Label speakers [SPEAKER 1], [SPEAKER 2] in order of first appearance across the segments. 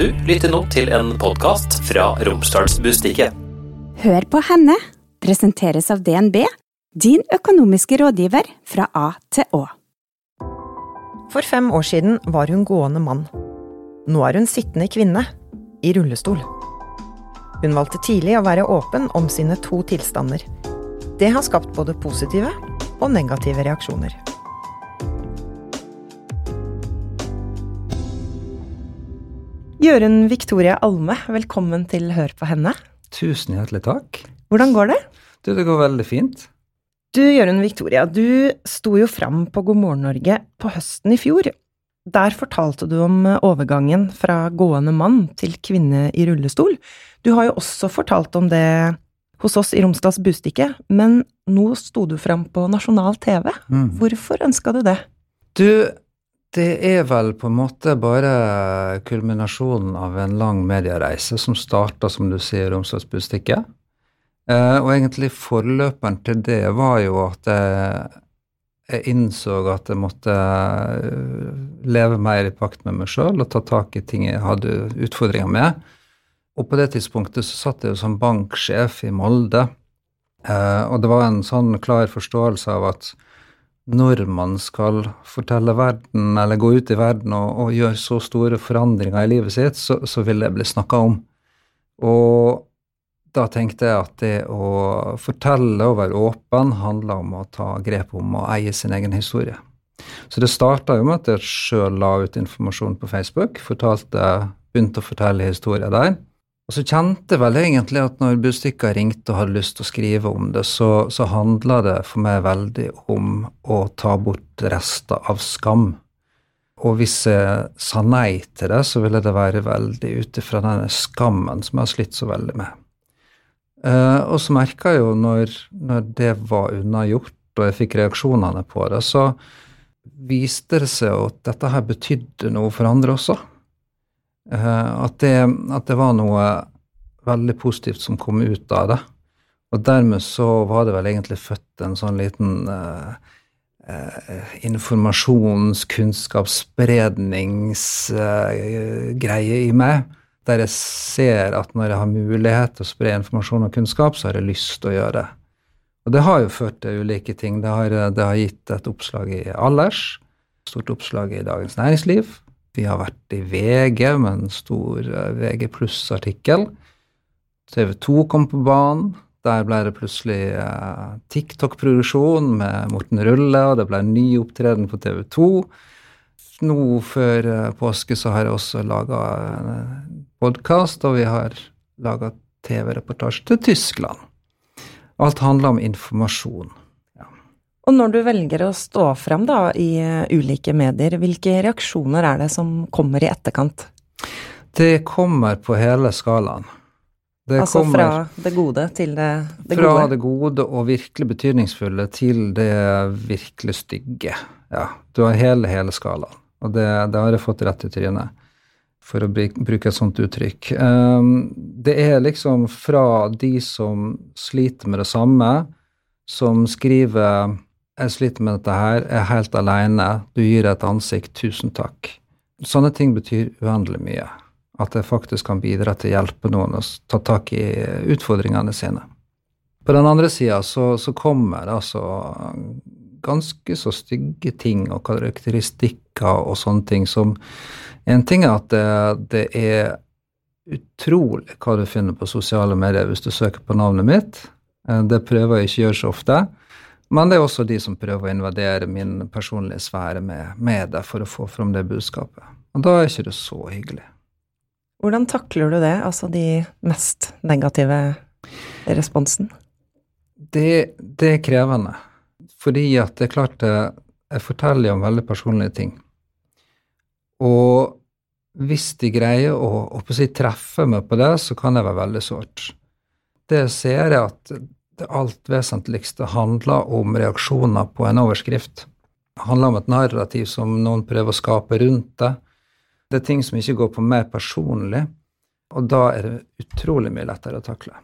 [SPEAKER 1] Du lytter nå til en podkast fra Romsdalsbustiket.
[SPEAKER 2] Hør på henne presenteres av DNB, din økonomiske rådgiver fra A til Å.
[SPEAKER 3] For fem år siden var hun gående mann. Nå er hun sittende kvinne, i rullestol. Hun valgte tidlig å være åpen om sine to tilstander. Det har skapt både positive og negative reaksjoner. Jørund Victoria Alme, velkommen til Hør på henne.
[SPEAKER 4] Tusen hjertelig takk.
[SPEAKER 3] Hvordan går det?
[SPEAKER 4] Du, det går veldig fint.
[SPEAKER 3] Du Jørund Victoria, du sto jo fram på God morgen Norge på høsten i fjor. Der fortalte du om overgangen fra gående mann til kvinne i rullestol. Du har jo også fortalt om det hos oss i Romsdals Bustikke, men nå sto du fram på nasjonal TV.
[SPEAKER 4] Mm.
[SPEAKER 3] Hvorfor ønska du det?
[SPEAKER 4] Du, det er vel på en måte bare kulminasjonen av en lang mediereise som starta, som du sier, i omsorgsbudstikket. Eh, og egentlig forløperen til det var jo at jeg, jeg innså at jeg måtte eh, leve mer i pakt med meg sjøl og ta tak i ting jeg hadde utfordringer med. Og på det tidspunktet så satt jeg jo som banksjef i Molde, eh, og det var en sånn klar forståelse av at når man skal fortelle verden, eller gå ut i verden og, og gjøre så store forandringer i livet sitt, så, så vil det bli snakka om. Og da tenkte jeg at det å fortelle og være åpen handler om å ta grep om å eie sin egen historie. Så det starta jo med at jeg sjøl la ut informasjon på Facebook, fortalte, begynte å fortelle historier der. Og så kjente jeg vel egentlig at når Bustikka ringte og hadde lyst til å skrive om det, så, så handla det for meg veldig om å ta bort rester av skam. Og hvis jeg sa nei til det, så ville det være veldig ut ifra denne skammen som jeg har slitt så veldig med. Uh, og så merka jeg jo når, når, det var unnagjort, og jeg fikk reaksjonene på det, så viste det seg at dette her betydde noe for andre også. Uh, at, det, at, det, var noe veldig positivt som kom ut av det. Og dermed så var det vel egentlig født en sånn liten uh, uh, informasjons-, kunnskapsspredningsgreie i meg. Der jeg ser at når jeg har mulighet til å spre informasjon og kunnskap, så har jeg lyst til å gjøre det. Og det har jo ført til ulike ting. Det har, det har gitt et oppslag i Allers, stort oppslag i Dagens Næringsliv, vi har vært i VG med en stor eh, VG pluss-artikkel. TV 2 kom på banen. Der ble det plutselig eh, TikTok-produksjon med Morten Rulle, og det ble en ny opptreden på TV 2. Nå før eh, påske så har jeg også laga podkast, og vi har laga TV-reportasje til Tyskland. Alt handler om informasjon.
[SPEAKER 3] Og når du velger å stå frem da, i uh, ulike medier, hvilke reaksjoner er det som kommer i etterkant?
[SPEAKER 4] Det kommer på hele skalaen.
[SPEAKER 3] Det altså fra det gode til det, det
[SPEAKER 4] fra
[SPEAKER 3] gode?
[SPEAKER 4] Fra det gode og virkelig betydningsfulle til det virkelig stygge. Ja, du har hele, hele skalaen. Og det, det har jeg fått rett i trynet, for å bruke et sånt uttrykk. Um, det er liksom fra de som sliter med det samme, som skriver jeg sliter med dette her, jeg er helt aleine, du gir et ansikt, tusen takk. Sånne ting betyr uendelig mye. At jeg faktisk kan bidra til å hjelpe noen å ta tak i utfordringene sine. På den andre sida så, så, kommer det altså ganske så stygge ting og karakteristikker og sånne ting som En ting er at det, det er utrolig hva du finner på sosiale medier hvis du søker på navnet mitt. Eh, det prøver jeg ikke å gjøre så ofte. Men det er også de som prøver å invadere min personlige sfære med, med det for å få fram det budskapet. Og da er ikke det så hyggelig.
[SPEAKER 3] Hvordan takler du det, altså de mest negative responsen?
[SPEAKER 4] Det, det er krevende. Fordi at det er klart jeg forteller om veldig personlige ting. Og hvis de greier å, å si, treffe meg på det, så kan det være veldig sårt. Det jeg ser, er at det alt vesentligste handler om reaksjoner på en overskrift. Det handler om et narrativ som noen prøver å skape rundt det. Det er ting som ikke går på meg personlig, og da er det utrolig mye lettere å takle.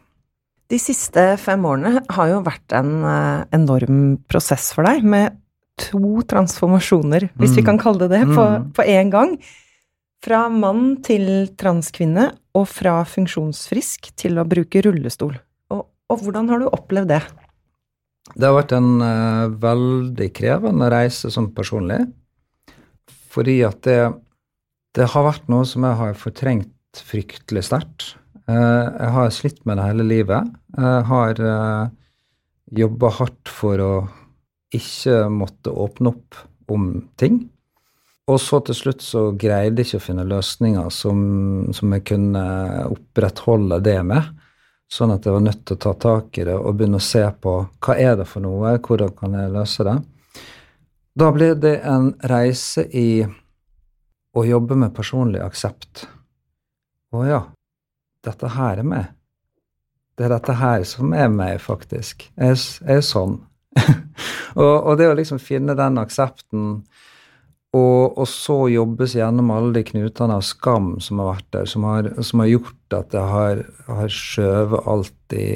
[SPEAKER 3] De siste fem årene har jo vært en uh, enorm prosess for deg, med to transformasjoner, hvis mm. vi kan kalle det det, på, mm. på én gang. Fra mann til transkvinne, og fra funksjonsfrisk til å bruke rullestol. Og, hvordan har du opplevd det?
[SPEAKER 4] Det har vært en uh, veldig krevende reise som personlig. Fordi at det, det har vært noe som jeg har fortrengt fryktelig sterkt. Uh, jeg har slitt med det hele livet. Jeg har uh, jobba hardt for å ikke måtte åpne opp om ting. Og så til slutt så greide jeg ikke å finne løsninger som, som jeg kunne opprettholde det med. Sånn at jeg var nødt til å ta tak i det og begynne å se på hva er det for noe, hvordan kan jeg løse det. Da ble det en reise i å jobbe med personlig aksept. Å ja, dette her er meg. Det er dette her som er meg, faktisk. Jeg, er sånn. og, og, det å liksom finne den aksepten og, og, så jobbes gjennom alle de knutene av skam som har vært der, som har, som har gjort at jeg har, har skjøvet alt i,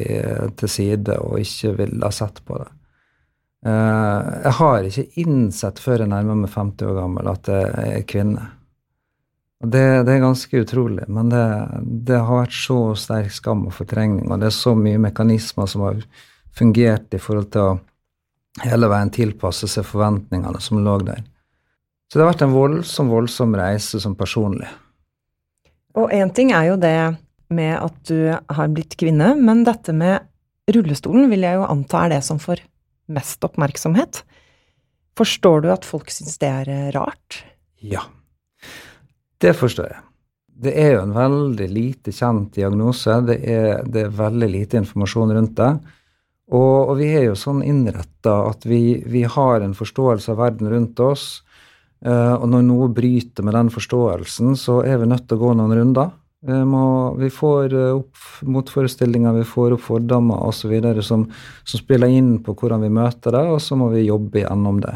[SPEAKER 4] til side og ikke vil ha sett på det. Uh, jeg har ikke innsett før jeg nærmer meg 50 år gammel at jeg er kvinne. Og det, det er ganske utrolig, men det, det, har vært så sterk skam og fortrengning, og det er så mye mekanismer som har fungert i forhold til å hele veien tilpasse seg forventningene som lå der. Så det har vært en voldsom, voldsom reise som personlig.
[SPEAKER 3] Og én ting er jo det med at du har blitt kvinne, men dette med rullestolen vil jeg jo anta er det som får mest oppmerksomhet. Forstår du at folk syns det er eh, rart?
[SPEAKER 4] Ja, det forstår jeg. Det er jo en veldig lite kjent diagnose. Det er, det er veldig lite informasjon rundt det. Og, og vi er jo sånn innretta at vi, vi, har en forståelse av verden rundt oss og når noe bryter med den forståelsen, så er vi nødt til å gå noen runder. Må, vi får uh, opp motforestillinger, vi får opp fordommer osv. Som, som spiller inn på hvordan vi møter det, og så må vi jobbe gjennom det.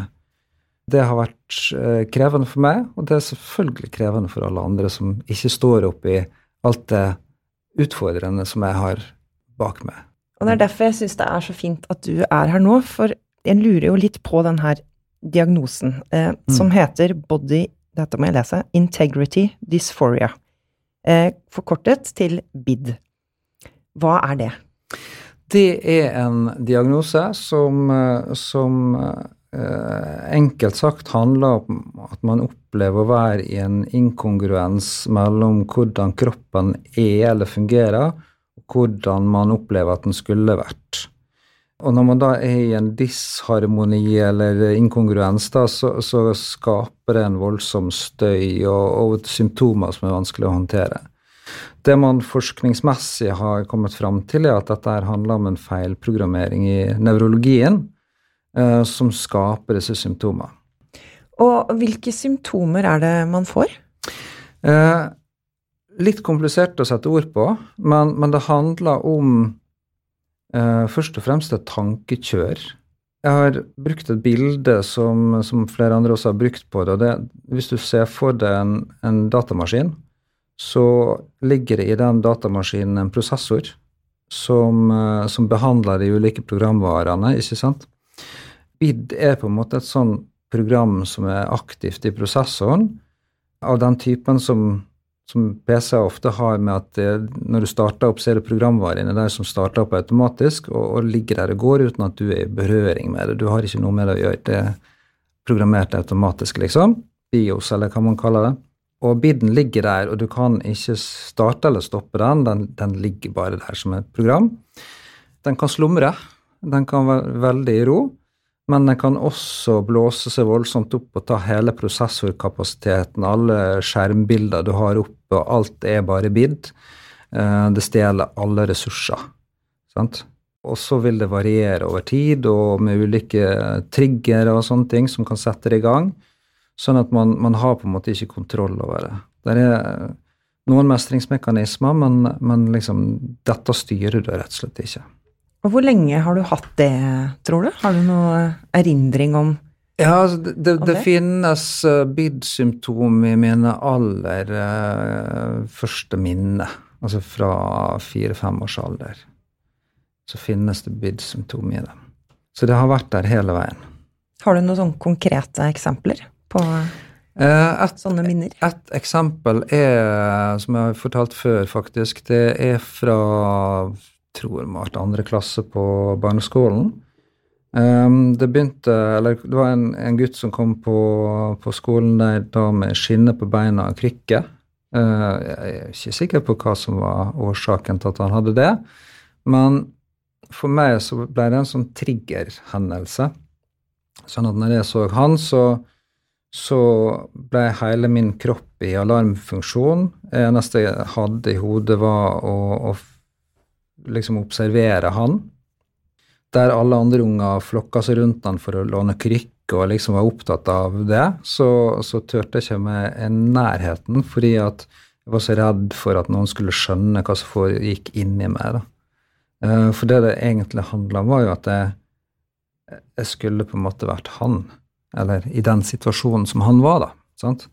[SPEAKER 4] Det har vært krevende for meg, og det er selvfølgelig krevende for alle andre som ikke står oppi alt det utfordrende som jeg har bak meg.
[SPEAKER 3] Og Det er derfor jeg syns det er så fint at du er her nå, for jeg lurer jo litt på den her diagnosen, eh, mm. som heter Body Dette må jeg lese. Integrity Dysphoria. Eh, forkortet til BID. Hva er det?
[SPEAKER 4] Det er en diagnose som, eh, som eh, enkelt sagt handler om at man opplever å være i en inkongruens mellom hvordan kroppen er eller fungerer, og hvordan man opplever at den skulle vært. Og når man da er i en disharmoni eller inkongruens, da, så, så skaper det en voldsom støy og, og, symptomer som er vanskelig å håndtere. Det man forskningsmessig har kommet fram til, er at dette handler om en feilprogrammering i nevrologien eh, som skaper disse symptomene.
[SPEAKER 3] Og hvilke symptomer er det man får?
[SPEAKER 4] Eh, litt komplisert å sette ord på, men, men det handler om Uh, først og fremst et tankekjør. Jeg har brukt et bilde som, som flere andre også har brukt på det. det hvis du ser for deg en, en, datamaskin, så ligger det i den datamaskinen en prosessor som, uh, som behandler de ulike programvarene, ikke sant? BID er på en måte et sånn program som er aktivt i prosessoren, av den typen som som PC ofte har med at det, når du starter opp, så er det programvare der som starter opp automatisk og, og, ligger der og går uten at du er i berøring med det. Du har ikke noe med det å gjøre. Det er programmert automatisk, liksom. BIOS, eller hva man kaller det. Og biden ligger der, og du kan ikke starte eller stoppe den. Den, den ligger bare der som et program. Den kan slumre. Den kan være veldig i ro men den kan også blåse seg voldsomt opp og ta hele prosessorkapasiteten, alle skjermbilder du har oppe, og alt er bare bid. Eh, det stjeler alle ressurser. Sant? Og så vil det variere over tid, og med ulike triggere og sånne ting som kan sette det i gang, sånn at man, man har på en måte ikke kontroll over det. Det er noen mestringsmekanismer, men, men liksom, dette styrer du rett og slett ikke.
[SPEAKER 3] Og hvor lenge har du hatt det, tror du? Har du noe erindring om
[SPEAKER 4] ja, altså det, det, det, finnes uh, BID-symptom i mine aller uh, første minne, altså fra fire-fem års alder. Så finnes det BID-symptom i det. Så det har vært der hele veien.
[SPEAKER 3] Har du noen sånne konkrete eksempler på
[SPEAKER 4] uh, et,
[SPEAKER 3] sånne minner?
[SPEAKER 4] et eksempel er, som jeg har fortalt før, faktisk, det er fra tror det var andre klasse på barneskolen. Um, det begynte Eller det var en, en gutt som kom på, på skolen der da med skinner på beina og krykke. Uh, jeg er ikke sikker på hva som var årsaken til at han hadde det. Men for meg så ble det en sånn triggerhendelse. Sånn at når jeg så han, så, så ble hele min kropp i alarmfunksjon. Det eneste jeg hadde i hodet, var å, å liksom observere han. Der alle andre unger flokka seg rundt han for å låne krykke og liksom var opptatt av det, så, så turte jeg ikke med nærheten, fordi at jeg var så redd for at noen skulle skjønne hva som foregikk inni meg. da. Eh, For det det egentlig handla om, var jo at jeg, jeg skulle på en måte vært han. Eller i den situasjonen som han var, da. sant?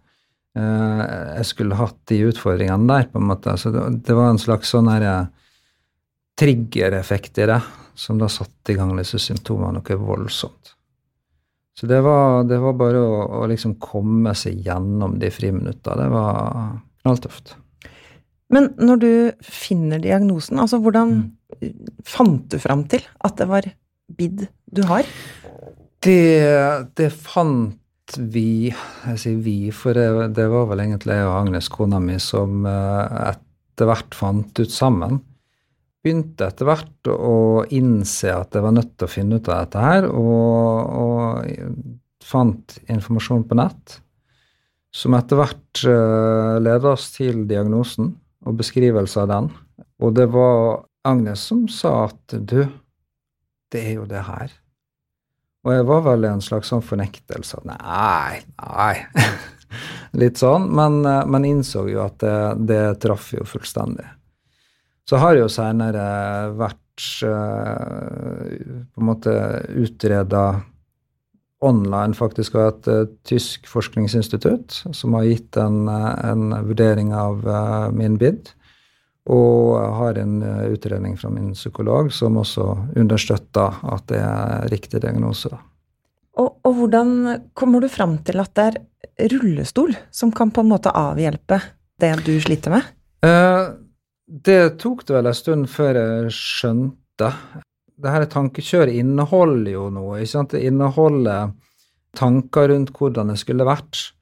[SPEAKER 4] Eh, Jeg skulle hatt de utfordringene der, på en måte. Så det, det var en slags sånn herre eh, triggereffekt i det, som da satte i gang disse symptomene noe voldsomt. Så det var, det var bare å, å liksom komme seg gjennom de friminutta. Det var knalltøft.
[SPEAKER 3] Men når du finner diagnosen, altså hvordan fant du fram til at det var BID du har?
[SPEAKER 4] Det, det fant vi Jeg sier vi, for det, det var vel egentlig jeg og Agnes, kona mi, som eh, etter hvert fant ut sammen. Begynte etter hvert å innse at jeg var nødt til å finne ut av dette her, og, og fant informasjon på nett som etter hvert uh, leda oss til diagnosen og beskrivelse av den. Og det var Agnes som sa at du, det er jo det her. Og jeg var vel i en slags sånn fornektelse. Nei, nei. Litt sånn. Men, eh, men innså jo at det, det traff jo fullstendig. Så har jeg jo seinere vært uh, på en måte utreda online, faktisk, av et uh, tysk forskningsinstitutt som har gitt en, eh, en vurdering av uh, min bid. Og har en utredning fra min psykolog som også understøtter at det er riktig diagnose. da.
[SPEAKER 3] Og, og hvordan kommer du fram til at det er rullestol som kan på en måte avhjelpe det du sliter med?
[SPEAKER 4] Eh, det tok det vel en stund før jeg skjønte. Det her tankekjøret inneholder jo noe. ikke sant? Det inneholder tanker rundt hvordan det skulle vært.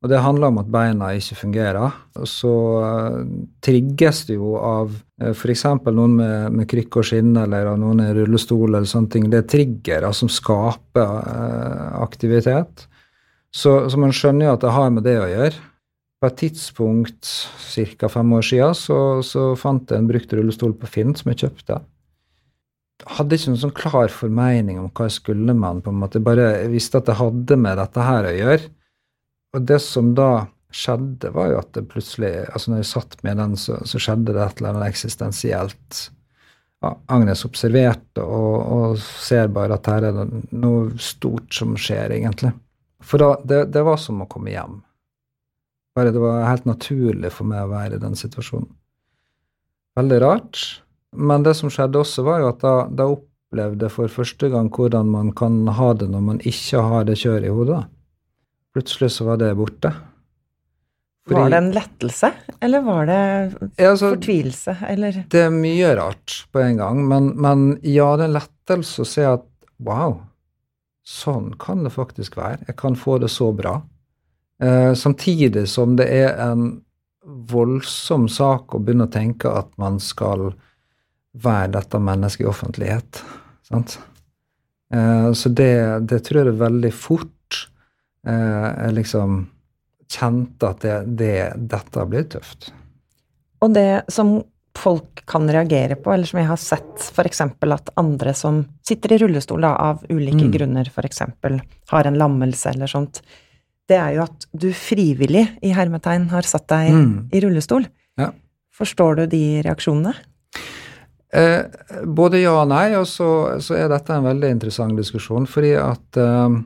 [SPEAKER 4] Og det handler om at beina ikke fungerer. Og så eh, trigges det jo av uh, f.eks. noen med, med krykke og skinne, eller av noen i rullestol, eller sånne ting. Det er triggere som skaper eh, aktivitet. Så, så man skjønner jo at det har med det å gjøre. På et tidspunkt, ca. fem år siden, så, så fant jeg en brukt rullestol på Finn som jeg kjøpte. Hadde ikke noen sånn klar formening om hva jeg skulle med den. på en måte. Jeg bare visste at det hadde med dette her å gjøre. Og det som da skjedde, var jo at det plutselig altså Når jeg satt med den, så, så skjedde det et eller annet eksistensielt. Ja, Agnes observerte og, og ser bare at her er det noe stort som skjer, egentlig. For da, det, det var som å komme hjem. Bare det var helt naturlig for meg å være i den situasjonen. Veldig rart. Men det som skjedde også, var jo at da, da opplevde jeg for første gang hvordan man kan ha det når man ikke har det kjøret i hodet. Plutselig så var det borte.
[SPEAKER 3] Var det en lettelse, eller var det
[SPEAKER 4] Ja, altså,
[SPEAKER 3] fortvilelse, eller
[SPEAKER 4] Det er mye rart på en gang, men, men ja, det er en lettelse å se at wow, sånn kan det faktisk være. Jeg kan få det så bra. Eh, samtidig som det er en voldsom sak å begynne å tenke at man skal være dette mennesket i offentlighet. Sant? Eh, så det, det tror jeg er veldig fort eh, liksom kjente at det, det, dette blir tøft.
[SPEAKER 3] Og det som folk kan reagere på, eller som jeg har sett f.eks. at andre som sitter i rullestol da, av ulike
[SPEAKER 4] Mm.
[SPEAKER 3] grunner, f.eks. har en lammelse eller sånt, det er jo at du frivillig, i hermetegn, har satt deg
[SPEAKER 4] Mm.
[SPEAKER 3] i rullestol.
[SPEAKER 4] Ja.
[SPEAKER 3] Forstår du de reaksjonene?
[SPEAKER 4] Eh, både ja og nei, og så, så er dette en veldig interessant diskusjon, fordi at eh,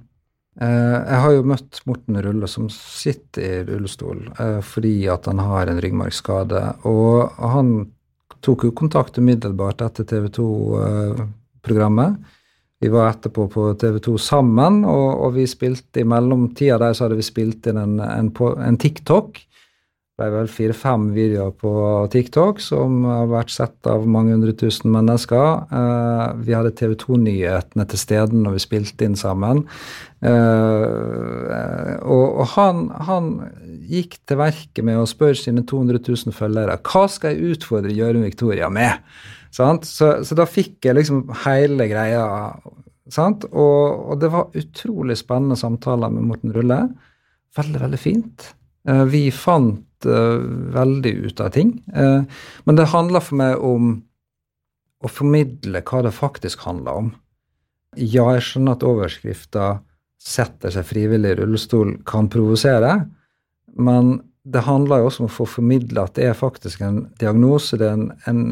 [SPEAKER 4] eh, Jeg har jo møtt Morten Rulle, som sitter i rullestol eh, fordi at han har en ryggmargskade. Og han tok jo kontakt umiddelbart etter TV 2-programmet. Vi var etterpå på TV2 sammen, og, og vi spilte i mellomtida der så hadde vi spilt inn en, en, en TikTok ble vel fire-fem videoer på TikTok som har vært sett av mange hundre tusen mennesker. Uh, vi hadde TV 2-nyhetene til stede når vi spilte inn sammen. Og, og han, han, gikk til verket med å spørre sine 200 000 følgere hva skal jeg utfordre Jørund Victoria med. Så, så, da fikk jeg liksom hele greia. Og, og, det var utrolig spennende samtaler med Morten Rulle. Veldig, veldig fint. Uh, vi fant uh, veldig ut av ting. Uh, men det handler for meg om å formidle hva det faktisk handler om. Ja, jeg skjønner at overskrifta 'setter seg frivillig i rullestol' kan provosere, men det handler jo også om å få formidla at det er faktisk en diagnose, det er en, en,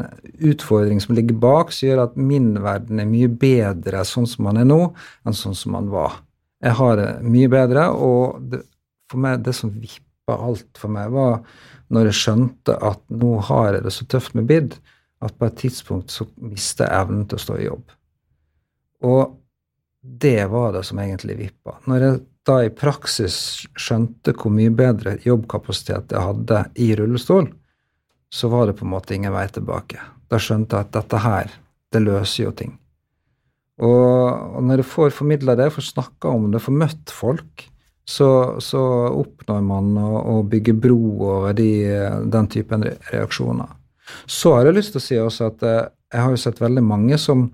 [SPEAKER 4] utfordring som ligger bak, som gjør at min verden er mye bedre sånn som man er nå, enn sånn som man var. Jeg har det mye bedre, og det, for meg, det som vippa alt for meg, var når jeg skjønte at nå har jeg det så tøft med BID at på et tidspunkt så mister jeg evnen til å stå i jobb. Og det var det som egentlig vippa. Når jeg da i praksis skjønte hvor mye bedre jobbkapasitet jeg hadde i rullestol, så var det på en måte ingen vei tilbake. Da skjønte jeg at dette her, det løser jo ting. Og, når du får formidla det, får snakka om det, får møtt folk, så, så oppnår man å, å, bygge bro over de, den typen reaksjoner. Så har jeg lyst til å si også at eh, jeg har jo sett veldig mange som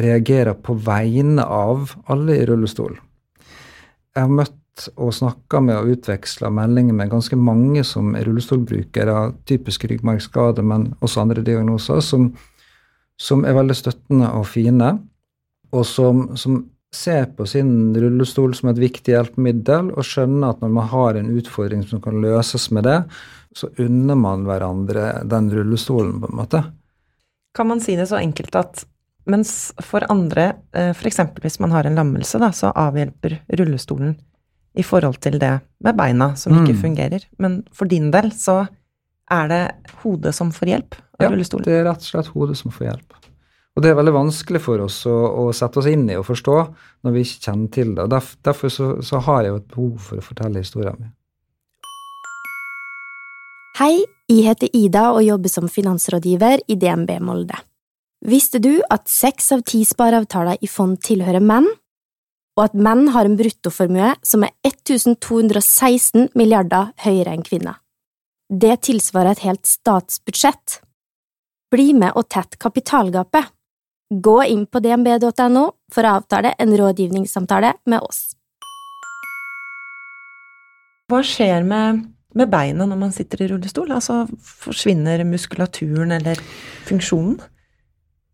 [SPEAKER 4] reagerer på vegne av alle i rullestol. Jeg har møtt og snakka med og utveksla meldinger med ganske mange som er rullestolbrukere typisk ryggmargskade, men også andre diagnoser, som, som, er veldig støttende og fine, og som, som ser på sin rullestol som et viktig hjelpemiddel og skjønner at når man har en utfordring som kan løses med det, så unner man hverandre den rullestolen, på en måte.
[SPEAKER 3] Kan man si det så enkelt at mens for andre, eh, f.eks. hvis man har en lammelse, da, så avhjelper rullestolen i forhold til det med beina som ikke mm. fungerer, men for din del så er det hodet som får hjelp av ja, rullestolen?
[SPEAKER 4] Ja, det er rett og slett hodet som får hjelp. Og det er veldig vanskelig for oss å, å, sette oss inn i og forstå når vi ikke kjenner til det. Derf, derfor så, så, har jeg jo et behov for å fortelle historien min.
[SPEAKER 5] Hei, jeg heter Ida og jobber som finansrådgiver i DNB Molde. Visste du at seks av ti spareavtaler i fond tilhører menn, og at menn har en bruttoformue som er 1216 milliarder høyere enn kvinner? Det tilsvarer et helt statsbudsjett. Bli med og tett kapitalgapet Gå inn på dnb.no for å avtale en rådgivningssamtale med oss.
[SPEAKER 3] Hva skjer med, med beina når man sitter i rullestol? Altså, forsvinner muskulaturen eller funksjonen?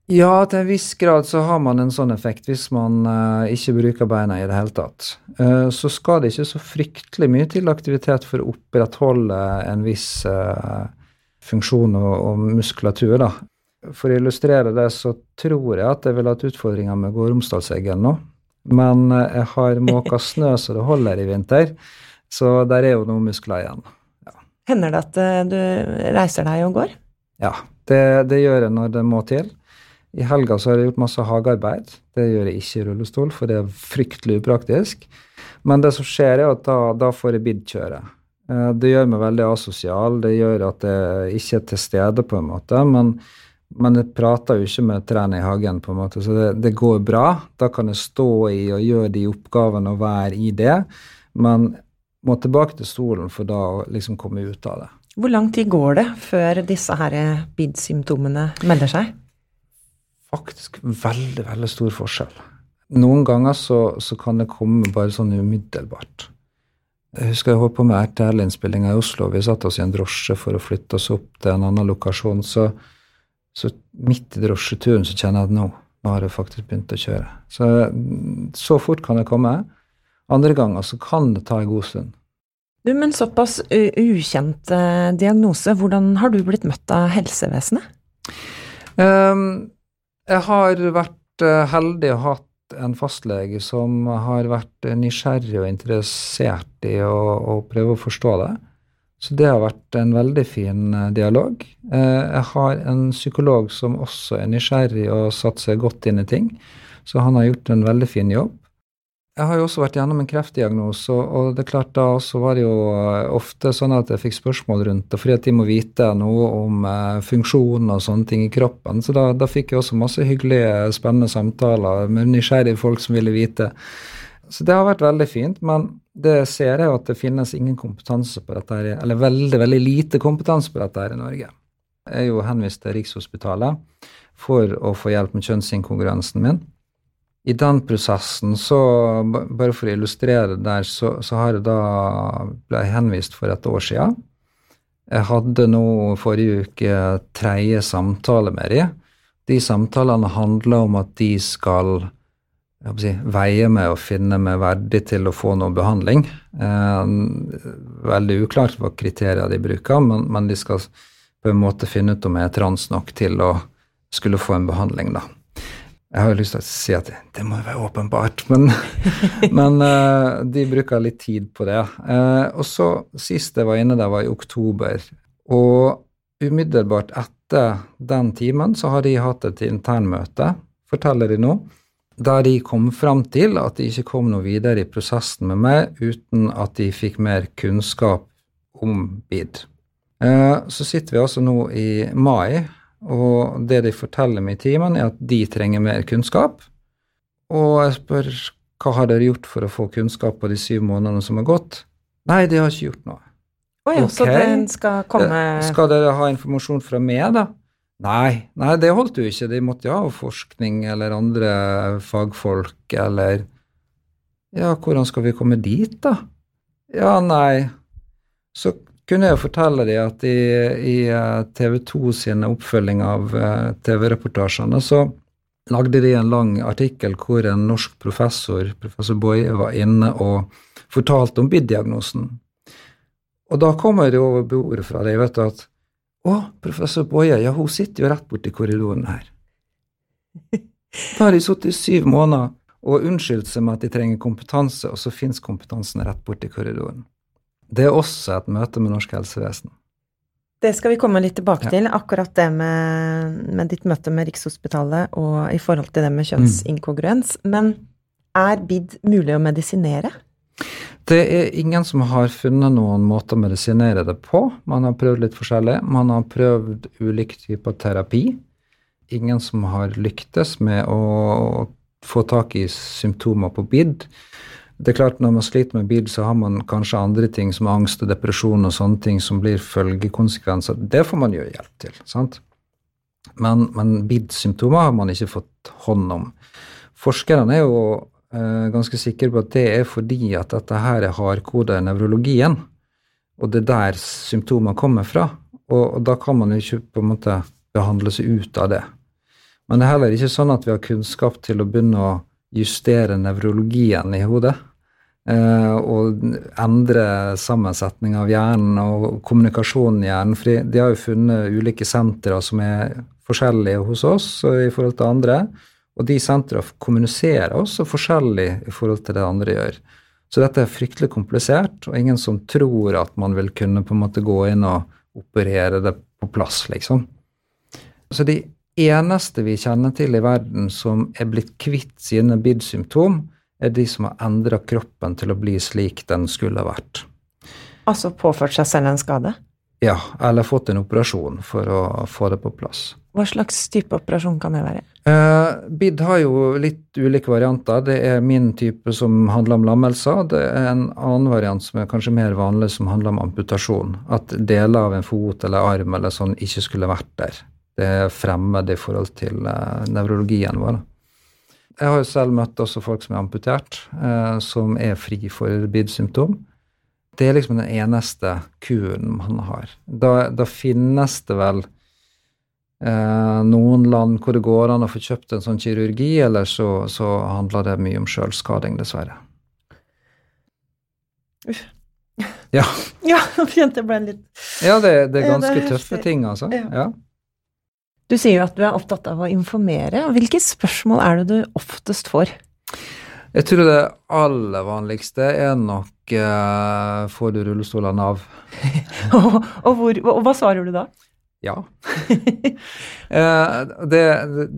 [SPEAKER 4] Ja, til en viss grad så har man en sånn effekt hvis man uh, ikke bruker beina i det hele tatt. Uh, så skal det ikke så fryktelig mye til aktivitet for å opprettholde en viss uh, funksjon og, og muskulatur, da. For å illustrere det, så tror jeg at jeg ville hatt utfordringer med Gå Romsdalseggen nå. Men jeg har måka snø så det holder i vinter, så der er jo noen muskler igjen. Ja.
[SPEAKER 3] Hender det at du reiser deg og går?
[SPEAKER 4] Ja, det, det, gjør jeg når det må til. I helga så har jeg gjort masse hagearbeid. Det gjør jeg ikke i rullestol, for det er fryktelig upraktisk. Men det som skjer, er at da, da får jeg bidd-kjøre. det gjør meg veldig asosial. Det gjør at jeg ikke er til stede, på en måte. men men jeg prater jo ikke med trærne i hagen, på en måte, så det, det, går bra. Da kan jeg stå i og gjøre de oppgavene og være i det. Men må tilbake til stolen for da å liksom komme ut av det.
[SPEAKER 3] Hvor lang tid går det før disse her BID-symptomene melder seg?
[SPEAKER 4] Faktisk veldig, veldig stor forskjell. Noen ganger så, så kan det komme bare sånn umiddelbart. Jeg husker jeg holdt på med RTL-innspillinga i Oslo. Vi satte oss i en drosje for å flytte oss opp til en annen lokasjon. så så midt i drosjeturen så kjenner jeg at nå, nå har jeg faktisk begynt å kjøre. Så, så fort kan det komme. Andre ganger så kan det ta en god stund.
[SPEAKER 3] Du, Men såpass ukjent uh, diagnose, hvordan har du blitt møtt av helsevesenet?
[SPEAKER 4] Um, jeg har vært uh, heldig og hatt en fastlege som har vært nysgjerrig og interessert i å, å prøve å forstå det. Så det har vært en veldig fin eh, dialog. Eh, jeg har en psykolog som også er nysgjerrig og satt seg godt inn i ting, Så han har gjort en veldig fin jobb. Jeg har jo også vært gjennom en kreftdiagnose, og det er klart da også var det jo eh, ofte sånn at jeg fikk spørsmål rundt det, fordi at de må vite noe om funksjonen og sånne ting i kroppen. Så da, da fikk jeg også masse hyggelige, spennende samtaler med nysgjerrige folk som ville vite. Så det har vært veldig fint, men det ser jeg jo at det finnes ingen kompetanse på dette her, eller veldig, veldig lite kompetanse på dette her i Norge. Jeg er jo henvist til Rikshospitalet for å få hjelp med kjønnsinkongruensen min. I den prosessen, så, bare for å illustrere det der, så, så har jeg da ble jeg henvist for et år siden. Jeg hadde nå forrige uke tredje samtale med dem. De samtalene handler om at de skal si, veie meg og finne meg verdig til å få noe behandling. Eh, veldig uklart hva kriterier de bruker, men, men, de skal på en måte finne ut om jeg er trans nok til å skulle få en behandling, da. Jeg har jo lyst til å si at det må jo være åpenbart, men, men uh, de bruker litt tid på det. Uh, og så Sist jeg var inne der, var i oktober. Og umiddelbart etter den timen så har de hatt et internmøte, forteller de nå, der de kom fram til at de ikke kom noe videre i prosessen med meg uten at de fikk mer kunnskap om BID. Uh, så sitter vi altså nå i mai og det de forteller meg i timen, er at de trenger mer kunnskap. Og jeg spør hva har dere gjort for å få kunnskap på de syv månedene som har gått? Nei, de har ikke gjort noe.
[SPEAKER 3] Oh ja, okay. Så den skal komme
[SPEAKER 4] eh, Skal dere ha informasjon fra meg, da? Nei, nei, det holdt jo ikke. De måtte jo ha forskning eller andre fagfolk, eller Ja, hvordan skal vi komme dit, da? Ja, nei. Så kunne jeg fortelle dem at i, i eh, TV 2 sin oppfølging av uh, TV-reportasjene så lagde de en lang artikkel hvor en norsk professor, professor Boje, var inne og fortalte om BID-diagnosen. Og da kommer det over bordet fra deg, vet du, at å, professor Boje, ja, hun sitter jo rett borti korridoren her. Da har de sittet i syv måneder og unnskyldt seg med at de trenger kompetanse, og så fins kompetansen rett borti korridoren. Det er også et møte med norsk helsevesen.
[SPEAKER 3] Det skal vi komme litt tilbake ja. til, akkurat det med, med, ditt møte med Rikshospitalet og i forhold til det med kjønnsinkongruens. Mm. Men er BID mulig å medisinere?
[SPEAKER 4] Det er ingen som har funnet noen måte å medisinere det på. Man har prøvd litt forskjellig. Man har prøvd ulike typer terapi. Ingen som har lyktes med å få tak i symptomer på BID. Det er klart Når man sliter med bil, så har man kanskje andre ting som angst og depresjon og sånne ting som blir følgekonsekvenser. Det får man jo hjelp til. sant? Men, men BID-symptomer har man ikke fått hånd om. Forskerne er jo eh, ganske sikre på at det er fordi at dette her er hardkoda i nevrologien, og det er der symptomer kommer fra. Og, og da kan man jo ikke på en måte behandle seg ut av det. Men det er heller ikke sånn at vi har kunnskap til å begynne å justere nevrologien i hodet. Uh, og endre sammensetning av hjernen og kommunikasjonen i hjernen. For de har jo funnet ulike sentre som er forskjellige hos oss i forhold til andre. Og de sentra kommuniserer også forskjellig i forhold til det andre gjør. Så dette er fryktelig komplisert, og ingen som tror at man vil kunne på en måte gå inn og operere det på plass, liksom. Så de eneste vi kjenner til i verden som er blitt kvitt sine BID-symptom, er de som har endra kroppen til å bli slik den skulle ha vært.
[SPEAKER 3] Altså påført seg selv en skade?
[SPEAKER 4] Ja, eller fått en operasjon for å få det på plass.
[SPEAKER 3] Hva slags type operasjon kan det være?
[SPEAKER 4] Eh, BID har jo litt ulike varianter. Det er min type som handler om lammelser. Det er en annen variant som er kanskje mer vanlig, som handler om amputasjon. At deler av en fot eller arm eller sånn ikke skulle vært der det er fremmed i forhold til eh, nevrologien vår. Jeg har jo selv møtt også folk som er amputert, eh, som er fri for BID-symptom. Det er liksom den eneste kuren man har. Da, da finnes det vel eh, noen land hvor det går an å få kjøpt en sånn kirurgi, eller så, så handler det mye om sjølskading, dessverre.
[SPEAKER 3] Uff.
[SPEAKER 4] Ja.
[SPEAKER 3] ja, kjente jeg ble litt
[SPEAKER 4] Ja, det, det er ganske tøffe ting, altså. Ja. ja.
[SPEAKER 3] Du sier jo at du er opptatt av å informere. Hvilke spørsmål er det du oftest får?
[SPEAKER 4] Jeg tror det aller vanligste er nok eh, Får du rullestol av Nav?
[SPEAKER 3] og, og, hvor, og, hva svarer du da?
[SPEAKER 4] Ja. Eh, det,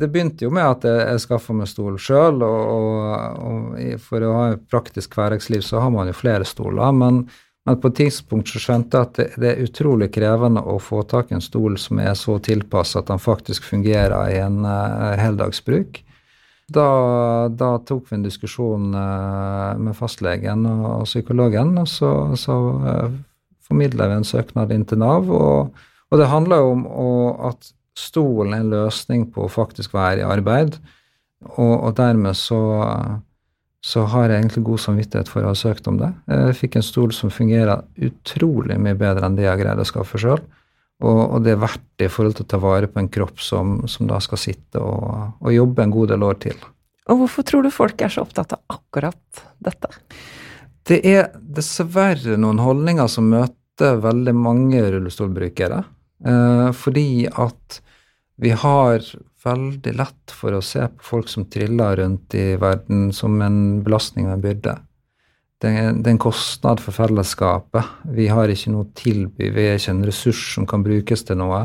[SPEAKER 4] det, begynte jo med at jeg, jeg skaffa meg stol sjøl, og, og, og, for å ha et praktisk hverdagsliv så har man jo flere stoler. Men, men på et tidspunkt så skjønte jeg at det, det, er utrolig krevende å få tak i en stol som er så tilpasset at den faktisk fungerer i en uh, heldagsbruk. Da, da, tok vi en diskusjon uh, med fastlegen og, og, psykologen, og så, så uh, formidla vi en søknad inn til Nav. og og det handler jo om å, at stolen er en løsning på å faktisk være i arbeid, og, og dermed så, så, har jeg egentlig god samvittighet for å ha søkt om det. Jeg fikk en stol som fungerer utrolig mye bedre enn det jeg greide å skaffe sjøl. Og, og, det er verdt det i forhold til å ta vare på en kropp som, som da skal sitte og, og, jobbe en god del år til.
[SPEAKER 3] Og hvorfor tror du folk er så opptatt av akkurat dette?
[SPEAKER 4] Det er dessverre noen holdninger som møter veldig mange rullestolbrukere. Eh, fordi at vi har veldig lett for å se på folk som triller rundt i verden som en belastning og en byrde. Det er, en kostnad for fellesskapet. Vi har ikke noe tilby, vi er ikke en ressurs som kan brukes til noe.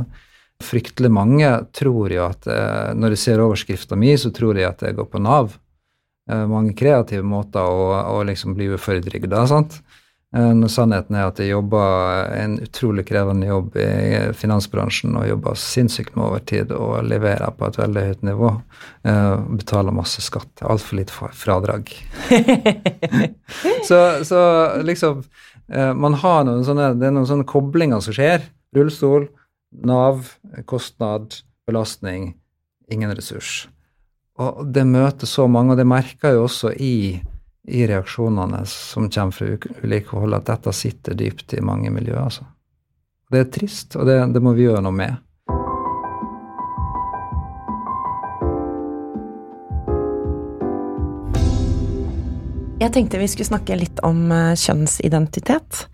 [SPEAKER 4] Fryktelig mange tror jo at eh, når de ser overskrifta mi, så tror de at jeg går på Nav. Eh, mange kreative måter å, å liksom bli uføretrygda, sant. Eh, når sannheten er at jeg jobber en utrolig krevende jobb i finansbransjen og jobber sinnssykt med overtid og leverer på et veldig høyt nivå. Uh, betaler masse skatt. Altfor lite fradrag. så, så, liksom uh, Man har noen sånne, det er noen sånne koblinger som skjer. Rullestol, Nav, kostnad, belastning, ingen ressurs. Og det møter så mange, og det merker jeg jo også i i reaksjonene som kommer fra ulike hold, at dette sitter dypt i mange miljøer. Altså. Det er trist, og det, det må vi gjøre noe med.
[SPEAKER 3] Jeg tenkte vi skulle snakke litt om eh, kjønnsidentitet.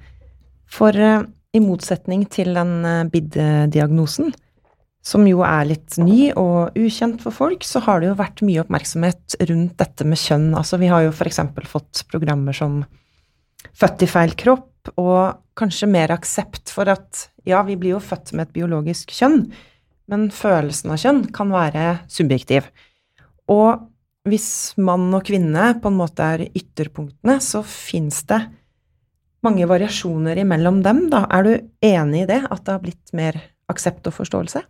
[SPEAKER 3] For eh, i motsetning til den uh, BID-diagnosen, som jo er litt ny og ukjent for folk, så har det jo vært mye oppmerksomhet rundt dette med kjønn. Altså, vi har jo eksempel fått programmer som Født i feil kropp, og kanskje mer aksept for at ja, vi blir jo født med et biologisk kjønn, men følelsen av kjønn kan være subjektiv. Og hvis mann og kvinne på en måte er ytterpunktene, så fins det mange variasjoner imellom dem, da. Er du enig i det, at det har blitt mer aksept og forståelse?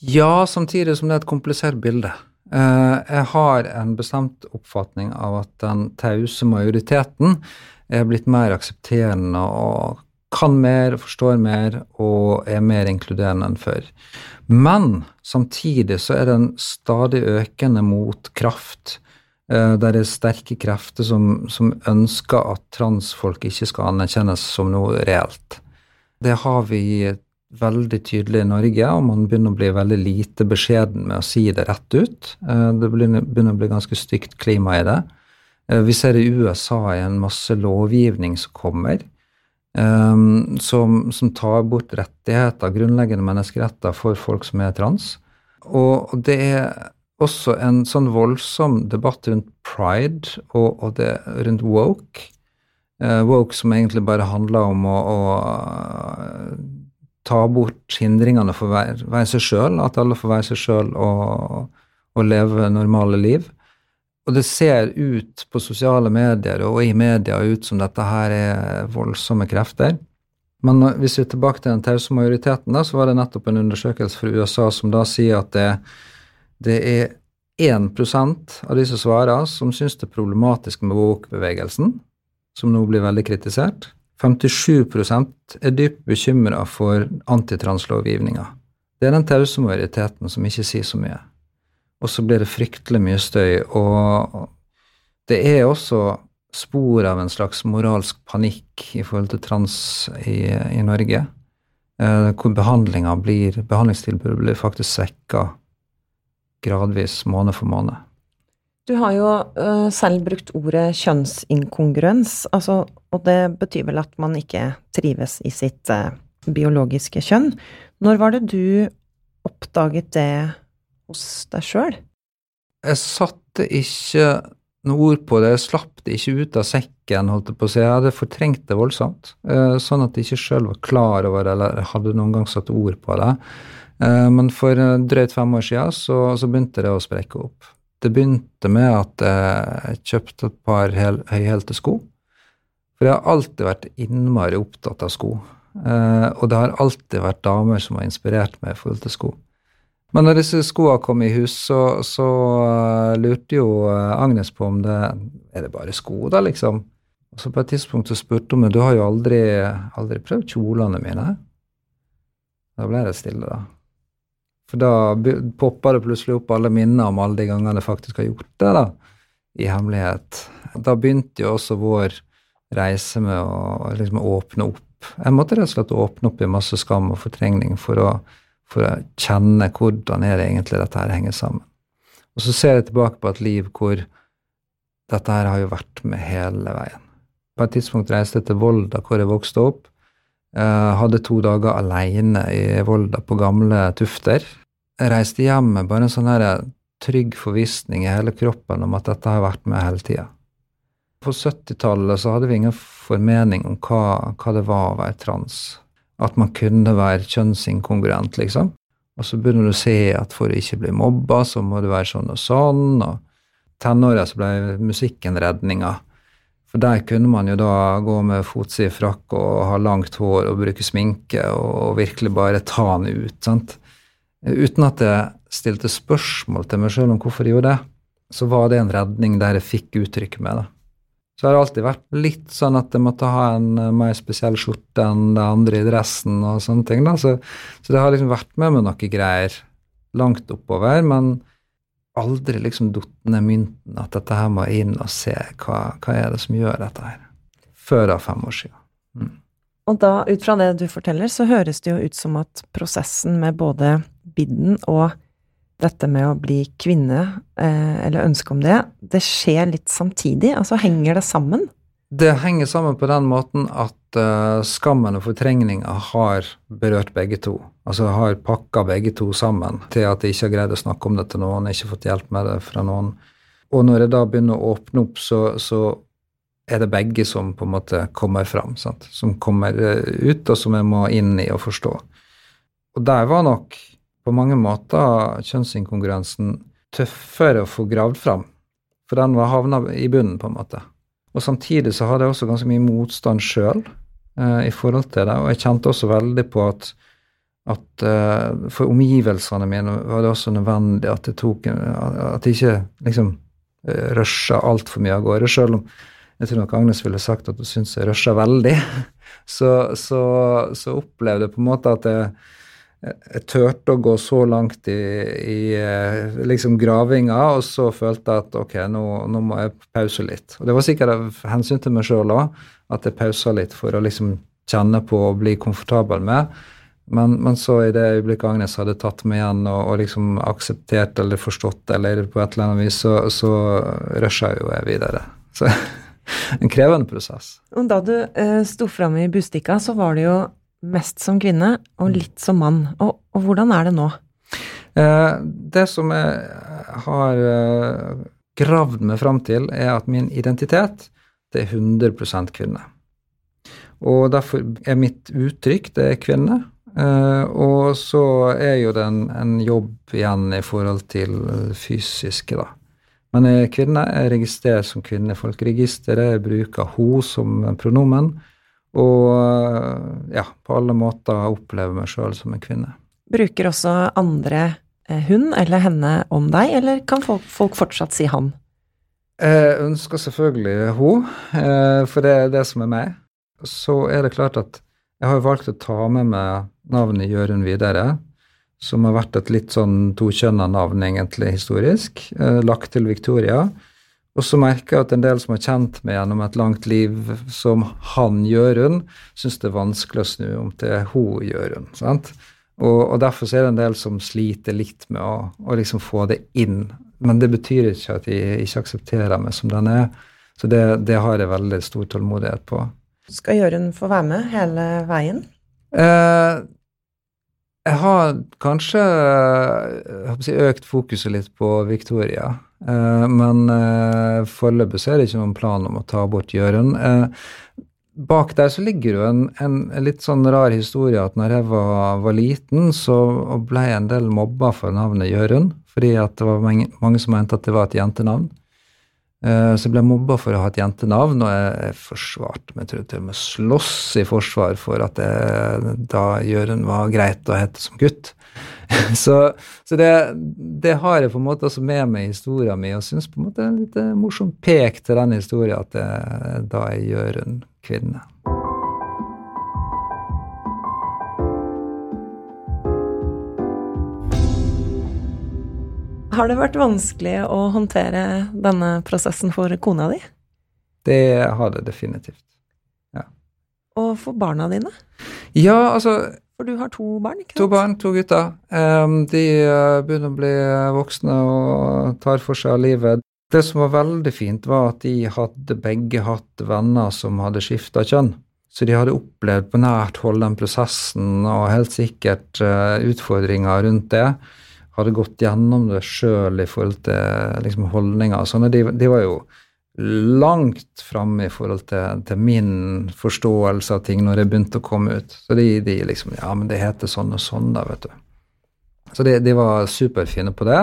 [SPEAKER 4] Ja, samtidig som det er et komplisert bilde. Eh, jeg har en bestemt oppfatning av at den tause majoriteten er blitt mer aksepterende og kan mer, forstår mer og er mer inkluderende enn før. Men samtidig så er det en stadig økende motkraft. Eh, der det er sterke krefter som, som ønsker at transfolk ikke skal anerkjennes som noe reelt. Det har vi veldig tydelig i Norge, og man begynner å bli veldig lite beskjeden med å si det rett ut. Eh, det begynner å bli ganske stygt klima i det. Eh, vi ser i USA en masse lovgivning som kommer, um, som, som, tar bort rettigheter, grunnleggende menneskeretter for folk som er trans. Og, det er også en sånn voldsom debatt rundt pride og, og det rundt woke. Woke som egentlig bare handler om å, å ta bort hindringene for å være, seg sjøl, at alle får være seg sjøl og, og, leve normale liv. Og det ser ut på sosiale medier og i media ut som dette her er voldsomme krefter. Men hvis vi er tilbake til den tause majoriteten, da, så var det nettopp en undersøkelse fra USA som da sier at det, det er 1% av de som svarer, som syns det er problematisk med woke-bevegelsen, som nå blir veldig kritisert. 57% er dypt bekymra for antitranslovgivninga. Det er den tause majoriteten som ikke sier så mye. Og så blir det fryktelig mye støy. Og det er også spor av en slags moralsk panikk i forhold til trans i, i Norge. Eh, hvor blir, behandlingstilbudet blir faktisk svekka gradvis måned for måned.
[SPEAKER 3] Du har jo uh, selv brukt ordet kjønnsinkongruens, altså, og det betyr vel at man ikke trives i sitt uh, biologiske kjønn. Når var det du oppdaget det hos deg sjøl?
[SPEAKER 4] Jeg satte ikke noe ord på det. Jeg slapp det ikke ut av sekken, holdt jeg på å si. Jeg hadde fortrengt det voldsomt, eh, sånn at jeg ikke sjøl var klar over det, eller hadde noen gang satt ord på det. Eh, men for eh, drøyt fem år siden så, så begynte det å sprekke opp. Det begynte med at jeg kjøpte et par høyhælte sko. For jeg har alltid vært innmari opptatt av sko. og det har alltid vært damer som har inspirert meg i forhold til sko. Men når disse skoene kom i hus, så, så uh, lurte jo uh, Agnes på om det Er det bare sko, da, liksom? Og så på et tidspunkt så spurte hun meg du har jo aldri, aldri prøvd kjolene mine. Da ble det stille, da. For da popper det plutselig opp alle minner om alle de gangene jeg faktisk har gjort det, da, i hemmelighet. Da begynte jo også vår reise med å liksom åpne opp. Jeg måtte rett og slett åpne opp i masse skam og fortrengning for å for å kjenne hvordan er det egentlig dette her henger sammen. Og så ser jeg tilbake på et liv hvor dette her har jo vært med hele veien. På et tidspunkt reiste jeg til Volda, hvor jeg vokste opp. Jeg hadde to dager alene i Volda på gamle Tufter. Jeg reiste hjem med bare en sånn trygg forvissning i hele kroppen om at dette har vært med hele tida. På 70-tallet så hadde vi ingen formening om hva, hva det var å være trans at man kunne være kjønnsinkongruent, liksom. Og så begynner du å se at for å ikke bli mobba, så må du være sånn og sånn. Og tenåra så ble musikken redninga. For der kunne man jo da gå med fotsid frakk og ha langt hår og bruke sminke og virkelig bare ta den ut. sant? Uten at jeg stilte spørsmål til meg sjøl om hvorfor jeg gjorde det, så var det en redning der jeg fikk uttrykket med det. så har det alltid vært litt sånn at jeg måtte ha en uh, mer spesiell skjorte enn det andre i dressen og sånne ting. da, Så, så det har liksom vært med meg noen greier langt oppover, men aldri liksom datt ned mynten at dette her må inn og se hva, hva er det som gjør dette her. Før da fem år siden. Mm.
[SPEAKER 3] Og da, ut fra det du forteller, så høres det jo ut som at prosessen med både bidden og dette med å bli kvinne, eh, eller ønske om det, det skjer litt samtidig? Altså henger det sammen?
[SPEAKER 4] Det henger sammen på den måten at uh, skammen og fortrengninga har berørt begge to. Altså har pakka begge to sammen til at jeg ikke har greid å snakke om det til noen, ikke fått hjelp med det fra noen. Og når jeg da begynner å åpne opp, så, så er det begge som på en måte kommer fram. Sant? Som kommer eh, ut, og som jeg må inn i og forstå. Og der var nok på mange måter kjønnsinkongruensen tøffere å få gravd fram. For den var havna i bunnen, på en måte. Og samtidig så hadde jeg også ganske mye motstand sjøl eh, i forhold til det. Og jeg kjente også veldig på at, at eh, for omgivelsene mine var det også nødvendig at jeg tok At jeg ikke liksom eh, rusha altfor mye av gårde. Sjøl om jeg tror nok Agnes ville sagt at hun syntes jeg rusha veldig, så, så, så opplevde jeg på en måte at jeg jeg turte å gå så langt i, i eh, liksom gravinga, og så følte jeg at ok, nå, nå, må jeg pause litt. Og det var sikkert av hensyn til meg sjøl òg, at jeg pausa litt for å liksom kjenne på og bli komfortabel med. Men, men, så i det øyeblikket Agnes hadde tatt meg igjen og, og liksom akseptert eller forstått eller på et eller annet vis, så, så rusha jo jeg videre. Så en krevende prosess.
[SPEAKER 3] Og da du eh, sto fram i Bustika, så var det jo mest som kvinne og mm. litt som mann. Og, og hvordan er det nå?
[SPEAKER 4] Eh, det som jeg har eh, gravd meg fram til, er at min identitet det er 100% kvinne. Og derfor er mitt uttrykk det er kvinne. Eh, og så er jo det en, en, jobb igjen i forhold til fysiske, da. Men kvinne, er registrert som kvinne Folkeregisteret, bruker hun som pronomen. Og ja, på alle måter oppleve meg sjøl som en kvinne.
[SPEAKER 3] Bruker også andre eh, hun eller henne om deg, eller kan folk, fortsatt si han?
[SPEAKER 4] Jeg ønsker selvfølgelig hun, eh, for det er det som er meg. Så er det klart at jeg har valgt å ta med meg navnet Jørund videre, som har vært et litt sånn tokjønna navn, egentlig, historisk, eh, lagt til Victoria. Og så merker jeg at en del som har kjent meg gjennom et langt liv som han Jørund, syns det er vanskelig å snu om til hun Jørund. sant? Og, og, derfor er det en del som sliter litt med å, å liksom få det inn. Men det betyr ikke at de ikke aksepterer meg som den er. Så det, det har jeg veldig stor tålmodighet på.
[SPEAKER 3] Skal Jørund få være med hele veien?
[SPEAKER 4] Eh, jeg har kanskje jeg si, økt fokuset litt på Victoria. Eh, men eh, foreløpig så er det ikke noen plan om å ta bort Jørund. Eh, bak der så ligger jo en, en, litt sånn rar historie at når jeg var, var liten, så ble jeg en del mobba for navnet Gjøren, fordi at det var mange, mange som mente at det var et jentenavn. Så jeg ble mobba for å ha et jentenavn, og jeg forsvarte meg, tror jeg til og med slåss i forsvar for at jeg, da Jørund var greit å hete som gutt. så, så det, det, har jeg på en måte også med meg i historia mi, og syns på en måte er en litt morsom pek til den historia at det, da er Jørund kvinne.
[SPEAKER 3] Har det vært vanskelig å håndtere denne prosessen for kona di?
[SPEAKER 4] Det har det definitivt. Ja.
[SPEAKER 3] Og for barna dine?
[SPEAKER 4] Ja, altså
[SPEAKER 3] For du har to barn, ikke
[SPEAKER 4] sant? To barn, to gutter. De uh, begynner å bli voksne og tar for seg av livet. Det som var veldig fint, var at de hadde begge hatt venner som hadde skifta kjønn. Så de hadde opplevd på nært hold den prosessen og helt sikkert uh, utfordringer rundt det hadde gått gjennom det sjøl i forhold til liksom, holdninger. Sånne, de, de, var jo langt framme i forhold til, til, min forståelse av ting når jeg begynte å komme ut. Så de, de, liksom Ja, men det heter sånn og sånn, da, vet du. Så de, de var superfine på det.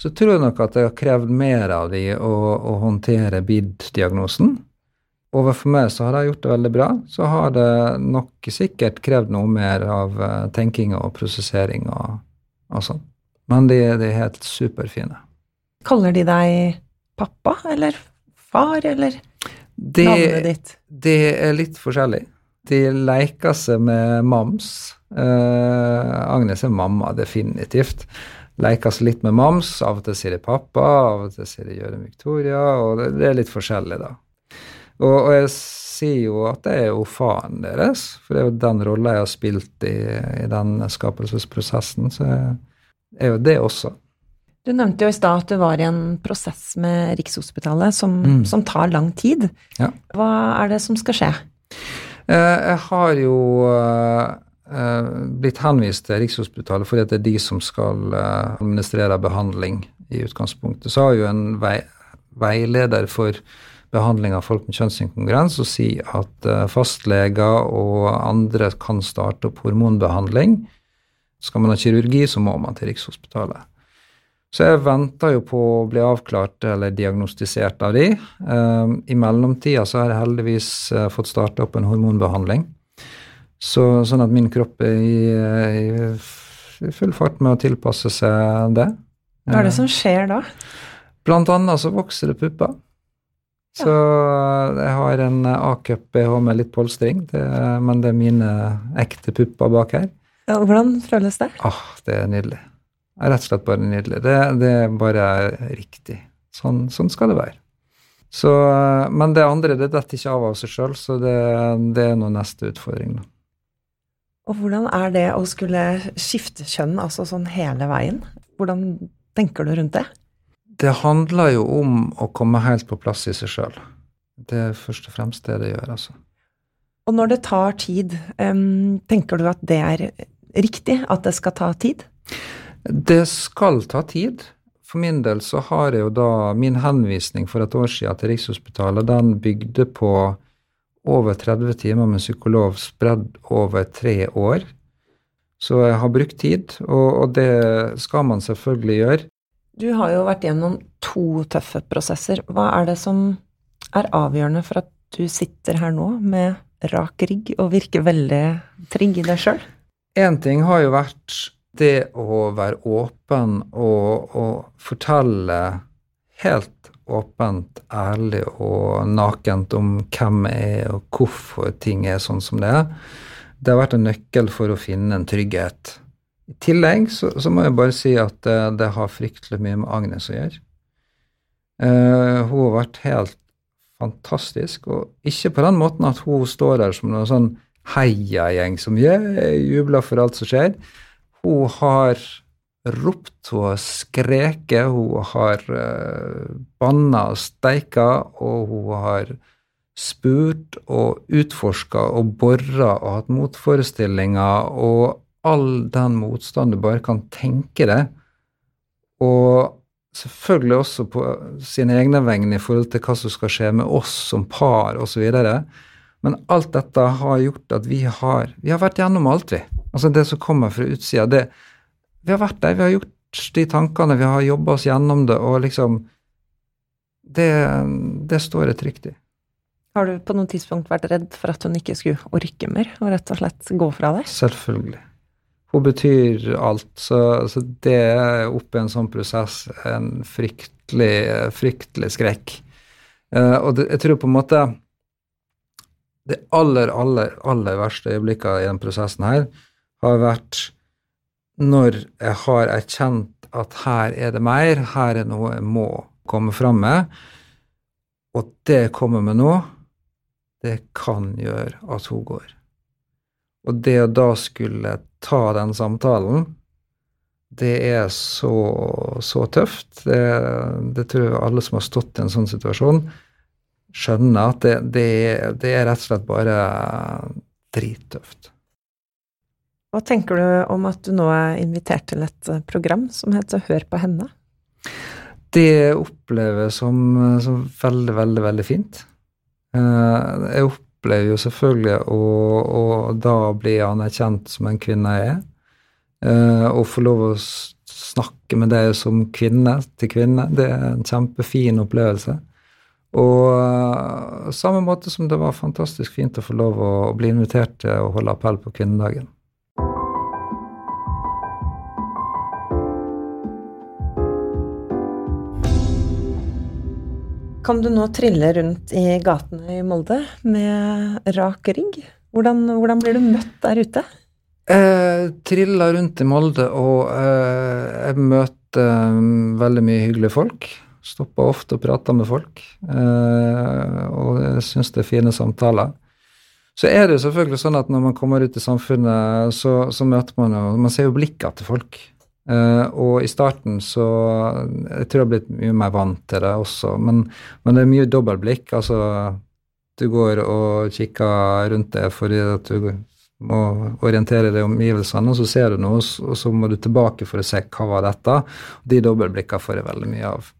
[SPEAKER 4] Så tror jeg nok at det har krevd mer av de å, å håndtere BID-diagnosen. Overfor meg så har de gjort det veldig bra. Så har det nok sikkert krevd noe mer av uh, tenking og prosessering og, og sånn. Men de, de er helt superfine.
[SPEAKER 3] Kaller de deg pappa eller far, eller det, navnet ditt?
[SPEAKER 4] Det er litt forskjellig. De leker seg med mams. Uh, Agnes er mamma, definitivt. Leker seg litt med mams. Av og til sier de pappa, av og til sier de Jørund Victoria, og det, det, er litt forskjellig, da. Og, og, jeg sier jo at det er jo faren deres, for det er jo den rolla jeg har spilt i, i den skapelsesprosessen. så er jo det også.
[SPEAKER 3] Du nevnte jo i stad at du var i en prosess med Rikshospitalet som, mm. som tar lang tid. Ja. Hva er det som skal skje?
[SPEAKER 4] Eh, jeg har jo eh, blitt henvist til Rikshospitalet fordi det er de som skal eh, administrere behandling i utgangspunktet. Så har jo en vei, veileder for behandling av folk med kjønnsinkongruens og si at fastleger og andre kan starte opp hormonbehandling skal man ha kirurgi, så må man til Rikshospitalet. Så jeg venter jo på å bli avklart eller diagnostisert av de. Um, I mellomtida så har jeg heldigvis uh, fått starta opp en hormonbehandling. Så, sånn at min kropp er i, i, full fart med å tilpasse seg det.
[SPEAKER 3] Hva er det som skjer da?
[SPEAKER 4] Blant annet så vokser det pupper. Så jeg har en A-cup BH med litt polstring, det, men det er mine ekte pupper bak her.
[SPEAKER 3] Ja, hvordan føles det?
[SPEAKER 4] Ah, det er nydelig. Er rett og slett bare nydelig. Det, det er bare riktig. Sånn, sånn, skal det være. Så, men det andre det detter ikke av av seg sjøl, så det, det, er nå neste utfordring. Da.
[SPEAKER 3] Og hvordan er det å skulle skifte kjønn altså sånn hele veien? Hvordan tenker du rundt det?
[SPEAKER 4] Det handler jo om å komme helt på plass i seg sjøl. Det er først og fremst det det gjør, altså.
[SPEAKER 3] Og når det tar tid, tenker du at det er riktig at det skal ta tid?
[SPEAKER 4] Det skal ta tid. For min del så har jeg jo da min henvisning for et år siden til Rikshospitalet, den bygde på over 30 timer med psykolog spredd over tre år. Så jeg har brukt tid, og, og det skal man selvfølgelig gjøre.
[SPEAKER 3] Du har jo vært gjennom to tøffe prosesser. Hva er det som er avgjørende for at du sitter her nå med rak rigg og virker veldig trygg i deg sjøl?
[SPEAKER 4] Én ting har jo vært det å være åpen og, og fortelle helt åpent, ærlig og nakent om hvem jeg er, og hvorfor ting er sånn som det er. Det har vært en nøkkel for å finne en trygghet. I tillegg så, så må jeg bare si at det, det, har fryktelig mye med Agnes å gjøre. Uh, hun har vært helt fantastisk, og ikke på den måten at hun står der som noen sånn heiagjeng som jubler for alt som skjer. Hun har ropt, hun har skreket, hun har uh, banna og steika, og hun har spurt og utforska og bora og hatt motforestillinger og all den motstand du bare kan tenke deg. Og selvfølgelig også på sine egne vegne i forhold til hva som skal skje med oss som par osv. Men alt dette har gjort at vi har, vi har vært gjennom alt, vi. Altså det som kommer fra utsida. Det, vi har vært der, vi har gjort de tankene, vi har jobba oss gjennom det, og liksom Det, det står jeg trygt i.
[SPEAKER 3] Har du på noe tidspunkt vært redd for at hun ikke skulle orke mer, og rett og slett gå fra deg?
[SPEAKER 4] Selvfølgelig. Hun betyr alt, så, så det er oppi en sånn prosess en fryktelig, fryktelig skrekk. Uh, og det, jeg tror på en måte Det aller, aller, aller verste øyeblikket i denne prosessen her har vært når jeg har erkjent at her er det mer, her er noe jeg må komme fram med, og det jeg kommer med nå, det kan gjøre at hun går. Og det å da skulle ta den samtalen, det er så, så tøft. Det, det, tror jeg alle som har stått i en sånn situasjon, skjønner at det, det, det er rett og slett bare drittøft.
[SPEAKER 3] Hva tenker du om at du nå er invitert til et eh, program som heter Hør på henne?
[SPEAKER 4] Det opplever jeg som, som veldig, veldig, veldig fint. Eh, jeg opplever jo selvfølgelig å, å da bli anerkjent som en kvinne jeg er. Eh, å få lov å snakke med deg som kvinne til kvinne, det er en kjempefin opplevelse. Og samme måte som det var fantastisk fint å få lov å bli invitert til å holde appell på kvinnedagen.
[SPEAKER 3] Kan du nå trille rundt i gatene i Molde med rak rygg? Hvordan, hvordan blir du møtt der ute?
[SPEAKER 4] Jeg triller rundt i Molde, og eh, jeg møter um, veldig mye hyggelige folk. Stopper ofte og prater med folk, eh, og jeg syns det er fine samtaler. Så er det jo selvfølgelig sånn at når man kommer ut i samfunnet, så, så møter man jo Man ser jo blikket til folk. Uh, og i starten så Jeg tror jeg har blitt mye mer vant til det også, men, men det er mye dobbeltblikk. Altså, du går og kikker rundt deg fordi at du må orientere deg i omgivelsene, og så ser du noe, og så må du tilbake for å se hva var dette. De dobbeltblikkene får jeg veldig mye av.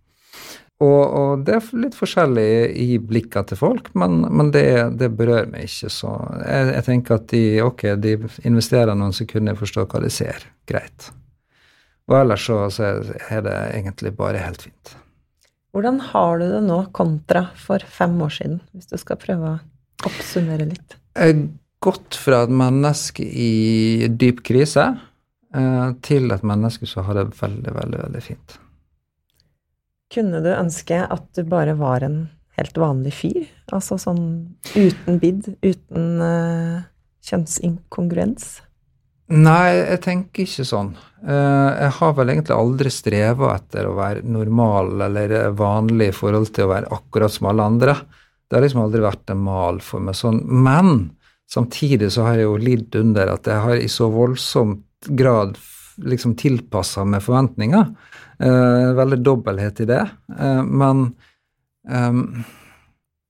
[SPEAKER 4] Og, og, det er litt forskjellig i blikkene til folk, men, men det, det, berører meg ikke. Så jeg, jeg tenker at de, ok, de investerer noen sekunder i å forstå hva de ser. Greit. Og ellers så, så, er det egentlig bare helt fint.
[SPEAKER 3] Hvordan har du det nå kontra for fem år siden, hvis du skal prøve å oppsummere litt?
[SPEAKER 4] Jeg har gått fra et menneske i dyp krise eh, til et menneske som har det veldig, veldig, veldig fint.
[SPEAKER 3] Kunne du ønske at du bare var en helt vanlig fyr? Altså sånn uten bid, uten uh, kjønnsinkongruens?
[SPEAKER 4] Nei, jeg tenker ikke sånn. Eh, jeg har vel egentlig aldri streva etter å være normal eller vanlig i forhold til å være akkurat som alle andre. Det har liksom aldri vært en mal for meg sånn. Men samtidig så har jeg jo lidd under at jeg har i så voldsomt grad liksom tilpassa meg forventninger. Eh, veldig dobbelthet i det. Eh, men um,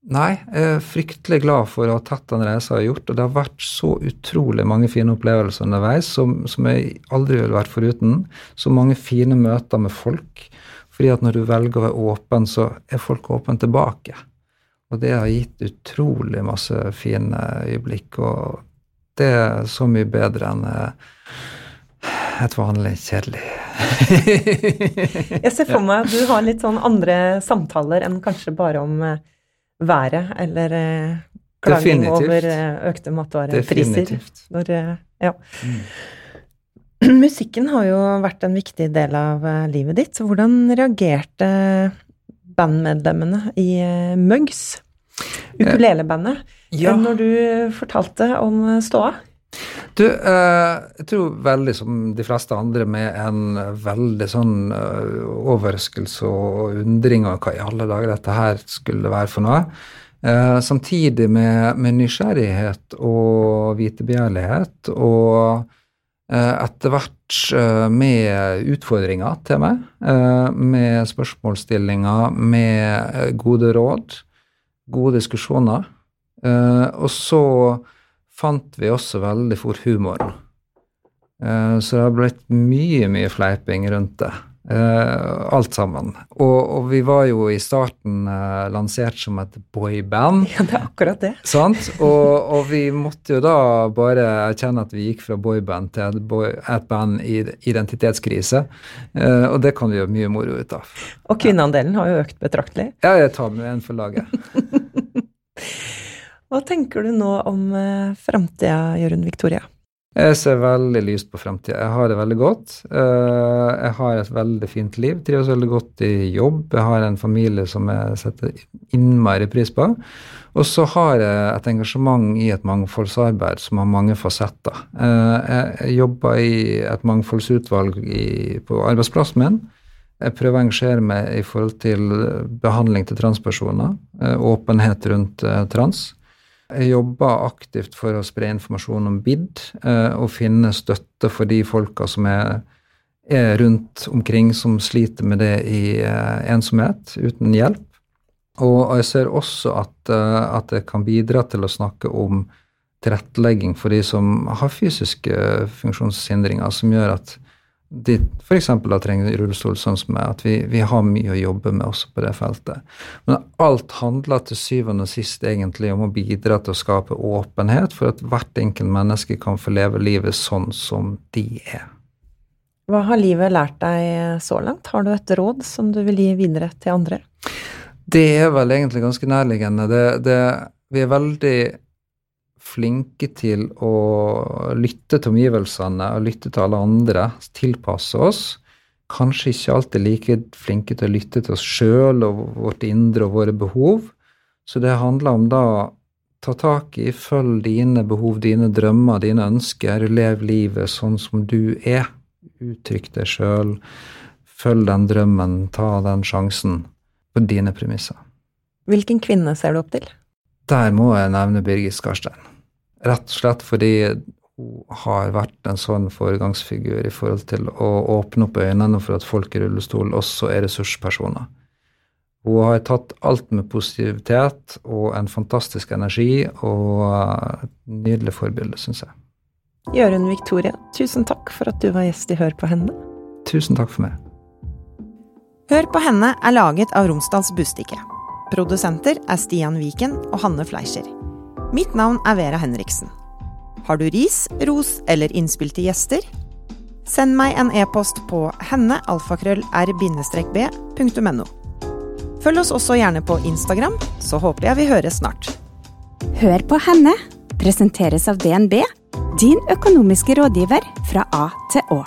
[SPEAKER 4] Nei, jeg er fryktelig glad for å ha tatt den reisa jeg har gjort. Og det har vært så utrolig mange fine opplevelser underveis som, som jeg aldri ville vært foruten. Så mange fine møter med folk. Fordi at når du velger å være åpen, så er folk åpne tilbake. Og det har gitt utrolig masse fine øyeblikk. Og det er så mye bedre enn eh, et vanlig kjedelig
[SPEAKER 3] Jeg ser for meg at du har litt sånn andre samtaler enn kanskje bare om eh, været eller eh, klaging Definitivt. over eh, økte matvarepriser. Når, eh, ja. Mm. Musikken har jo vært en viktig del av livet ditt. Hvordan reagerte bandmedlemmene i Muggs, ukulelebandet, ja. når du fortalte om ståa?
[SPEAKER 4] Du, jeg tror veldig som de fleste andre med en veldig sånn overraskelse og undring over hva i alle dager dette her skulle være for noe. samtidig med, med nysgjerrighet og vitebegjærlighet og etter hvert med utfordringer til meg, med spørsmålsstillinger, med gode råd, gode diskusjoner. Og så fant vi også veldig fort humoren. Eh, så det har blitt mye, mye fleiping rundt det. Uh, alt sammen. Og, og, vi var jo i starten uh, lansert som et boyband.
[SPEAKER 3] Ja, det er akkurat det.
[SPEAKER 4] Sant? Og, og, vi måtte jo da bare erkjenne at vi gikk fra boyband til et, boy, et band i identitetskrise. Og det kan vi gjøre mye moro ut av.
[SPEAKER 3] Og kvinneandelen har jo økt betraktelig.
[SPEAKER 4] Ja, jeg tar med en for laget.
[SPEAKER 3] Hva tenker du nå om uh, framtida, Jørund Victoria?
[SPEAKER 4] Jeg ser veldig lyst på framtida. Jeg har det veldig godt. Eh, jeg har et veldig fint liv. Trives veldig godt i jobb. Jeg har en familie som jeg setter innmari pris på. Og så har jeg et engasjement i et mangfoldsarbeid som har mange fasetter. Eh, jeg jobber i et mangfoldsutvalg på arbeidsplassen min. Jeg prøver å engasjere meg i forhold til behandling til transpersoner. Eh, åpenhet rundt trans. Jeg jobber aktivt for å spre informasjon om BID eh, og finne støtte for de folka som er, er rundt omkring som sliter med det i eh, ensomhet, uten hjelp. Og jeg ser også at, eh, at det kan bidra til å snakke om tilrettelegging for de som har fysiske funksjonshindringer, som gjør at de f.eks. trenger rullestol, sånn som meg, at vi, vi, har mye å jobbe med også på det feltet. Men alt handler til syvende og sist egentlig om å bidra til å skape åpenhet for at hvert enkelt menneske kan få leve livet sånn som de er.
[SPEAKER 3] Hva har livet lært deg så langt? Har du et råd som du vil gi videre til andre?
[SPEAKER 4] Det er vel egentlig ganske nærliggende. Det, det, vi er veldig flinke til å lytte til omgivelsene og lytte til alle andre, tilpasse oss. Kanskje ikke alltid like flinke til å lytte til oss sjøl og vårt indre og våre behov. Så det handler om da ta tak i, følg dine behov, dine drømmer, dine ønsker, lev livet sånn som du er. Uttrykk deg sjøl, følg den drømmen, ta den sjansen på dine premisser.
[SPEAKER 3] Hvilken kvinne ser du opp til?
[SPEAKER 4] Der må jeg nevne Birgit Skarstein. Rett og slett fordi hun har vært en sånn foregangsfigur i forhold til å åpne opp øynene for at folk i rullestol også er ressurspersoner. Hun har tatt alt med positivitet og en fantastisk energi og et nydelig forbilde, syns jeg.
[SPEAKER 3] Jørund Victoria, tusen takk for at du var gjest i Hør på henne.
[SPEAKER 4] Tusen takk for meg.
[SPEAKER 3] Hør på henne er laget av Romsdals Bustikke. Produsenter er Stian Viken og Hanne Fleischer. Mitt navn er Vera Henriksen. Har du ris, ros eller innspill til gjester? Send meg en e-post på hennealfakrøll-r-b.no. Følg oss også gjerne på Instagram, så håper jeg vi høres snart.
[SPEAKER 2] Hør på henne presenteres av DNB, din økonomiske rådgiver fra A til Å.